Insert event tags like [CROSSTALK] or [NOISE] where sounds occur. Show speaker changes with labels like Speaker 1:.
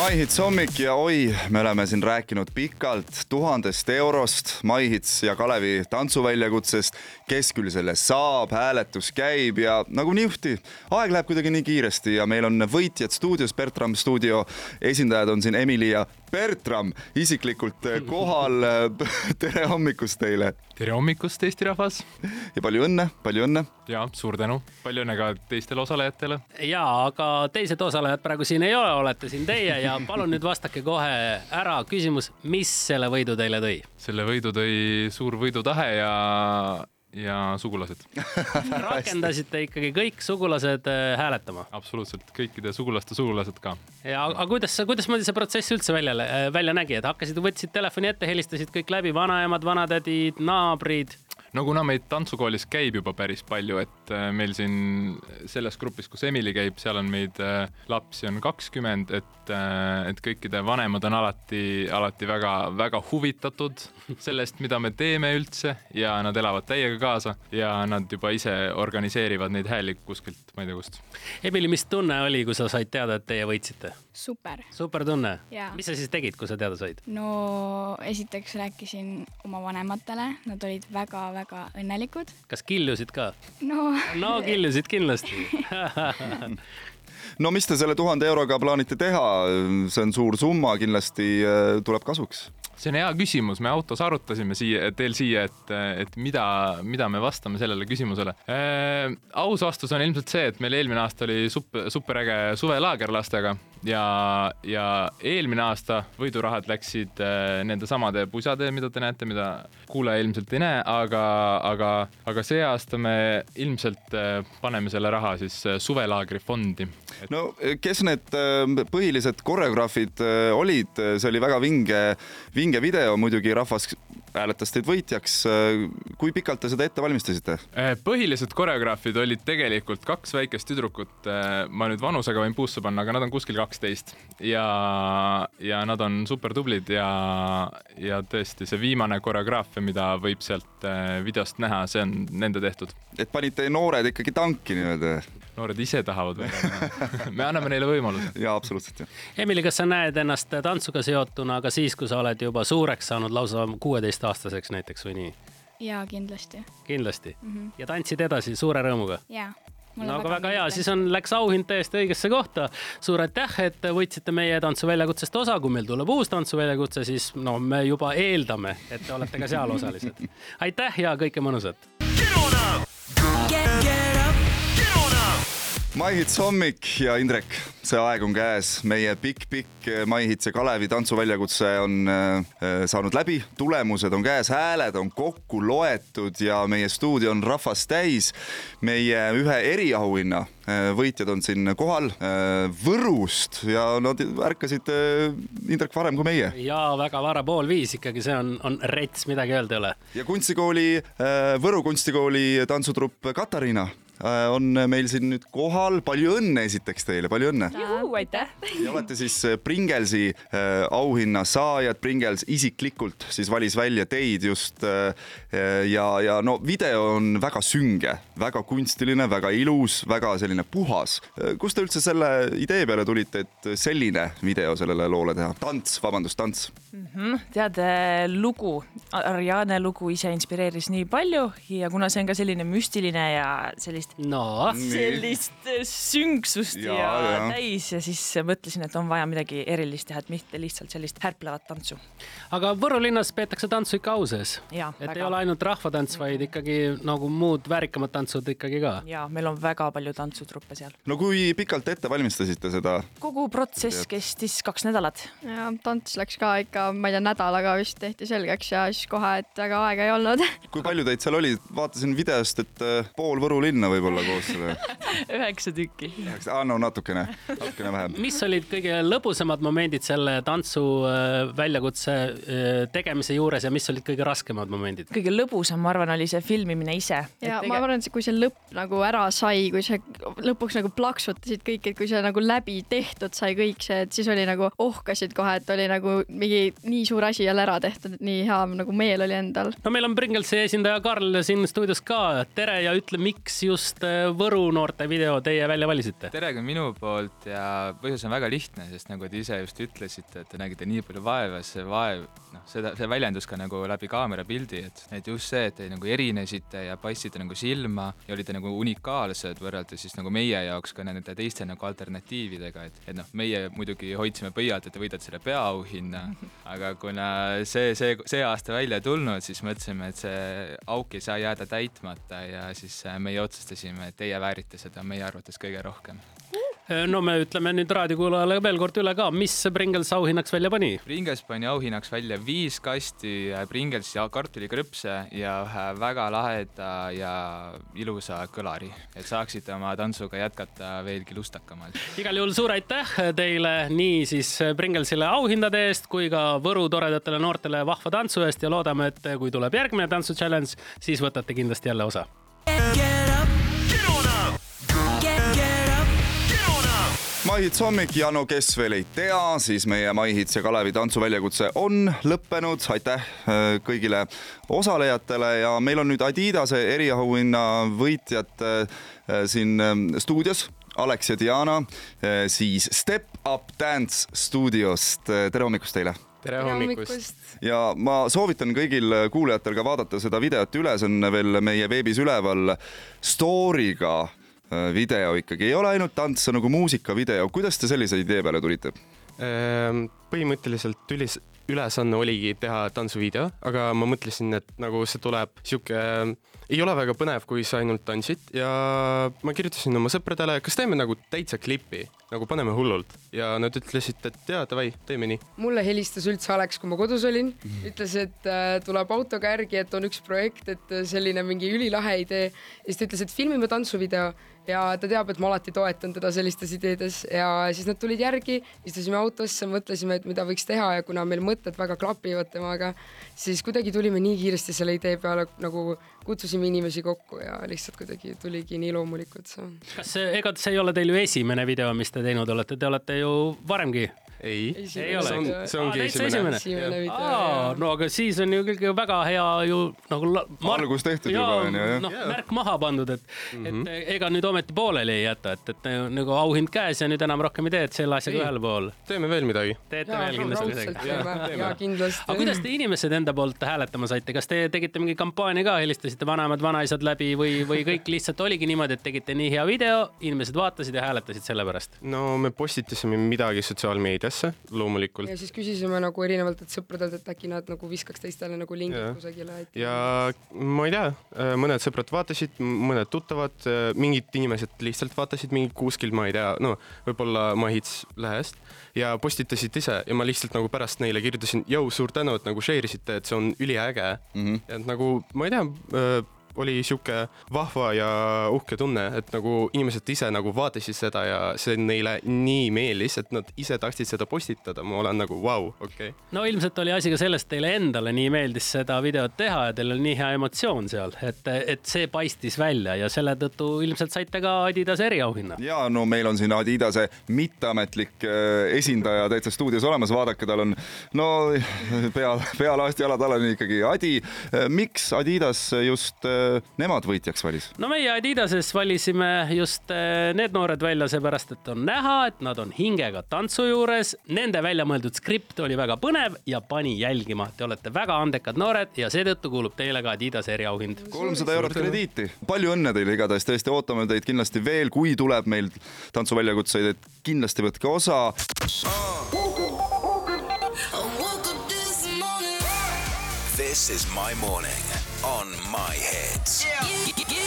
Speaker 1: MyHits hommik ja oi, me oleme siin rääkinud pikalt tuhandest eurost, MyHits ja Kalevi tantsuväljakutsest, kes küll selle saab, hääletus käib ja nagu niuhti, aeg läheb kuidagi nii kiiresti ja meil on võitjad stuudios, Bertram stuudio esindajad on siin Emily ja Bertram isiklikult kohal. [LAUGHS] tere hommikust teile.
Speaker 2: tere hommikust, Eesti rahvas.
Speaker 1: ja palju õnne, palju õnne.
Speaker 2: ja suur tänu, palju õnne ka teistele osalejatele.
Speaker 3: ja, aga teised osalejad praegu siin ei ole, olete siin teie ja palun nüüd vastake kohe ära küsimus, mis selle võidu teile tõi?
Speaker 2: selle võidu tõi suur võidutahe ja ja sugulased [LAUGHS]
Speaker 3: rakendasite ikkagi kõik sugulased äh, hääletama?
Speaker 2: absoluutselt, kõikide sugulaste sugulased ka.
Speaker 3: ja aga kuidas, kuidasmoodi see protsess üldse välja, äh, välja nägi, et hakkasid, võtsid telefoni ette, helistasid kõik läbi, vanaemad, vanatädid, naabrid?
Speaker 2: No kuna meid tantsukoolis käib juba päris palju, et äh, meil siin selles grupis, kus Emily käib, seal on meid äh, lapsi on kakskümmend, et, äh, et kõikide vanemad on alati, alati väga-väga huvitatud sellest, mida me teeme üldse ja nad elavad täiega kaasa ja nad juba ise organiseerivad neid hääli kuskilt, ma ei tea kust.
Speaker 3: Emily, mis tunne oli, kui sa said teada, et teie võitsite?
Speaker 4: super.
Speaker 3: super tunne? Mis sa siis tegid, kui sa teada said?
Speaker 4: no esiteks rääkisin oma vanematele, nad olid väga-väga õnnelikud.
Speaker 3: kas killusid ka?
Speaker 4: no.
Speaker 3: no killusid kindlasti [LAUGHS]
Speaker 1: no mis te selle tuhande euroga plaanite teha, see on suur summa, kindlasti äh, tuleb kasuks
Speaker 2: see on hea küsimus, me autos arutasime siia, teel siia, et, et mida, mida me vastame sellele küsimusele äh,. aus vastus on ilmselt see, et meil eelmine aasta oli super, superäge suvelaager lastega ja, ja eelmine aasta võidurahad läksid äh, nende samade pusade, mida te näete, mida kuulaja ilmselt ei näe, aga, aga, aga see aasta me ilmselt äh, paneme selle raha siis äh, suvelaagri fondi
Speaker 1: et.... no kes need äh, põhilised koreograafid äh, olid, see oli väga vinge vinge video muidugi, rahvas hääletas teid võitjaks. kui pikalt te seda ette valmistasite?
Speaker 2: Äh, põhilised koreograafid olid tegelikult kaks väikest tüdrukut. Äh, ma nüüd vanusega võin puusse panna, aga nad on kuskil kaksteist ja, ja nad on super tublid ja, ja tõesti see viimane koreograafia, mida võib sealt äh, videost näha, see on nende tehtud.
Speaker 1: et panite noored ikkagi tanki nii-öelda?
Speaker 2: noored ise tahavad välja [LAUGHS] me anname neile võimaluse.
Speaker 1: jaa, absoluutselt jah.
Speaker 3: Emily, kas sa näed ennast tantsuga seotuna ka siis, kui sa oled juba suureks saanud, lausa kuueteistaastaseks näiteks või nii?
Speaker 4: jaa, kindlasti.
Speaker 3: kindlasti mm? -hmm. ja tantsid edasi suure rõõmuga?
Speaker 4: jaa
Speaker 3: no aga väga hea, siis on, läks auhind täiesti õigesse kohta. suur aitäh, et võtsite meie tantsuväljakutsest osa, kui meil tuleb uus tantsuväljakutse, siis no me juba eeldame, et te olete ka seal osalised. [LAUGHS] aitäh ja kõike mõnusat.
Speaker 1: MyHits hommik ja Indrek, see aeg on käes, meie pikk-pikk MyHits ja Kalevi tantsuväljakutse on äh, saanud läbi, tulemused on käes, hääled on kokku loetud ja meie stuudio on rahvast täis. meie ühe eriauhinna võitjad on siin kohal äh, Võrust ja nad ärkasid äh, Indrek varem kui meie.
Speaker 3: ja väga vara, pool viis ikkagi, see on, on rets, midagi öelda ei ole.
Speaker 1: ja kunstikooli Võru kunstikooli tantsutrupp Katariina on meil siin nüüd kohal. palju õnne esiteks teile, palju õnne.
Speaker 5: aitäh.
Speaker 1: ja olete siis äh, Pringelsi äh, auhinna saajad. Pringels isiklikult siis valis välja teid just ja, ja no video on väga sünge, väga kunstiline, väga ilus, väga selline puhas. kust te üldse selle idee peale tulite, et selline video sellele loole teha? tants, vabandust, tants
Speaker 5: mm? -hmm. tead, lugu, Ariane lugu ise inspireeris nii palju ja kuna see on ka selline müstiline ja sellist sellist
Speaker 3: no.
Speaker 5: sellist äh, sünksust ja, ja, ja täis ja siis mõtlesin, et on vaja midagi erilist teha, et mitte lihtsalt sellist härplevat tantsu.
Speaker 3: aga Võru linnas peetakse tantsu ikka au sees? et väga. ei ole ainult rahvatants, vaid ikkagi nagu muud väärikamad tantsud ikkagi ka?
Speaker 5: ja meil on väga palju tantsutruppe seal.
Speaker 1: no kui pikalt ette valmistasite seda?
Speaker 5: kogu protsess kestis kaks nädalat.
Speaker 4: ja tants läks ka ikka, ma ei tea, nädalaga vist tehti selgeks ja siis kohe, et väga aega ei olnud
Speaker 1: kui palju teid seal oli, vaatasin videost, et äh, pool Võru linna või võib-olla koos selle? [LAUGHS]
Speaker 5: üheksa tükki.
Speaker 1: üheksa, aa no natukene, natukene vähem.
Speaker 3: mis olid kõige lõbusamad momendid selle tantsu äh, väljakutse äh, tegemise juures ja mis olid kõige raskemad momendid?
Speaker 5: kõige lõbusam, ma arvan, oli see filmimine ise.
Speaker 4: ja tege... ma arvan, et kui see lõpp nagu ära sai, kui see lõpuks nagu plaksutasid kõik, et kui see nagu läbi tehtud sai kõik see, et siis oli nagu ohkasid kohe, et oli nagu mingi nii suur asi jälle ära tehtud, et nii hea nagu meel oli endal.
Speaker 3: no meil on Pringlesi esindaja Karl siin stuudios ka. tere ja ütle, miks just just äh, Võru noorte video teie välja valisite?
Speaker 6: tere ka minu poolt ja põhjus on väga lihtne, sest nagu te ise just ütlesite, et te nägite nii palju vaeva, see vaev, noh, seda, see väljendus ka nagu läbi kaamera pildi, et, et just see, et te nagu erinesite ja paistsite nagu silma ja olite nagu unikaalsed võrreldes siis nagu meie jaoks ka nende teiste nagu alternatiividega, et, et noh, meie muidugi hoidsime pöialt, et te võidate selle peaauhinna, aga kuna see, see, see aasta välja ei tulnud, siis mõtlesime, et see auk ei saa jääda täitmata ja siis äh, meie otsustasime, et teie väärite seda meie arvates kõige rohkem.
Speaker 3: no me ütleme nüüd raadiokuulajale veel kord üle ka, mis Pringles auhinnaks välja pani?
Speaker 6: Pringles pani auhinnaks välja viis kasti äh, Pringles ja kartulikrõpse ja ühe väga laheda ja ilusa kõlari, et saaksite oma tantsuga jätkata veelgi lustakamalt.
Speaker 3: igal juhul suur aitäh teile nii siis Pringlesile auhindade eest kui ka Võru toredatele noortele vahva tantsu eest ja loodame, et kui tuleb järgmine tantsu challenge, siis võtate kindlasti jälle osa.
Speaker 1: Maihits hommik ja no kes veel ei tea, siis meie Maihits ja Kalevi tantsuväljakutse on lõppenud. aitäh äh, kõigile osalejatele ja meil on nüüd Adidase eriauhinna võitjad äh, siin ähm, stuudios. Alex ja Diana siis Step Up Dance stuudiost. tere hommikust teile
Speaker 7: tere hommikust!
Speaker 1: ja ma soovitan kõigil kuulajatel ka vaadata seda videot üle, see on veel meie veebis üleval story'ga äh, video ikkagi, ei ole ainult tants, see on nagu muusikavideo, kuidas te sellise idee peale tulite?
Speaker 7: Ehm, põhimõtteliselt ülis, ülesanne oligi teha tantsuvideo, aga ma mõtlesin, et nagu see tuleb sihuke, ei ole väga põnev, kui sa ainult tantsid. Ja ma kirjutasin oma sõpradele, kas teeme nagu täitsa klipi, nagu paneme hullult. Ja nad ütlesid, et jaa, davai, teeme nii.
Speaker 8: mulle helistas üldse Alex, kui ma kodus olin, ütles, et äh, tuleb autoga järgi, et on üks projekt, et äh, selline mingi ülilahe idee. Ja siis ta ütles, et filmime tantsuvideo ja ta teab, et ma alati toetan teda sellistes ideedes ja siis nad tulid järgi, istusime autosse, mõtlesime, et mida võiks teha ja kuna meil mõtted väga klapivad temaga, siis kuidagi tulime nii kiiresti selle idee peale, nagu kutsusime inimesi kokku ja lihtsalt kuidagi tuligi nii loomulikult see.
Speaker 3: kas see, ega see ei ole teil ju esimene video, mis te teinud olete, te olete ju varemgi
Speaker 7: ei,
Speaker 3: ei ole,
Speaker 7: see on, see ongi
Speaker 3: täitsa
Speaker 7: esimene.
Speaker 8: esimene video.
Speaker 3: aa, no aga siis on ju ikkagi väga hea ju nagu
Speaker 1: Algus tehtud juba, on ju, jah.
Speaker 3: noh, märk maha pandud, et mm, -hmm. et ega nüüd ometi pooleli ei jäta, et, et nagu auhind käes ja nüüd enam rohkem ei tee, et selle asjaga
Speaker 7: Ei.
Speaker 3: ühele poole.
Speaker 7: teeme veel midagi.
Speaker 3: teete
Speaker 8: jaa,
Speaker 3: veel kindlasti midagi.
Speaker 8: ja kindlasti.
Speaker 3: aga kuidas te inimesed enda poolt hääletama saite, kas te tegite mingi kampaania ka, helistasite vanemad vanaisad läbi või, või kõik lihtsalt oligi niimoodi, et tegite nii hea video, inimesed vaatasid ja hääletasid selle pärast?
Speaker 7: no me postitasime midagi sotsiaalmeediasse, loomulikult.
Speaker 8: ja siis küsisime nagu erinevatelt sõpradelt, et äkki nad nagu viskaks teistele nagu lingid kusagile.
Speaker 7: ja ma ei tea, mõned sõbrad vaatasid, mõned tuttavad, mingid inimesed lihtsalt vaatasid mingi kuskil, ma ei tea, no võib-olla Mahits lehest ja postitasid ise ja ma lihtsalt nagu pärast neile kirjutasin, jõu, suur tänu, et nagu share isite, et see on üliäge
Speaker 1: mm. -hmm.
Speaker 7: et nagu ma ei tea, oli sihuke vahva ja uhke tunne, et nagu inimesed ise nagu vaatasid seda ja see neile nii meeldis, et nad ise tahtsid seda postitada, ma olen nagu vau wow,, okei okay..
Speaker 3: no ilmselt oli asi ka selles, et teile endale nii meeldis seda videot teha ja teil oli nii hea emotsioon seal, et, et see paistis välja ja selle tõttu ilmselt saite ka Adidase eriauhinna.
Speaker 1: ja no meil on siin Adidase mitteametlik äh, esindaja täitsa stuudios olemas, vaadake, tal on no pea, pealaast jalatalani ikkagi Adi. miks Adidas just äh, nemad võitjaks valis?
Speaker 3: no meie Adidases valisime just eh, need noored välja seepärast, et on näha, et nad on hingega tantsu juures. Nende välja mõeldud skript oli väga põnev ja pani jälgima. Te olete väga andekad noored ja seetõttu kuulub teile ka Adidase eriauhind.
Speaker 1: kolmsada eurot krediiti. palju õnne teile igatahes, tõesti ootame teid kindlasti veel, kui tuleb meil tantsuväljakutseid, et kindlasti võtke osa.
Speaker 9: This is my morning my head. Yeah.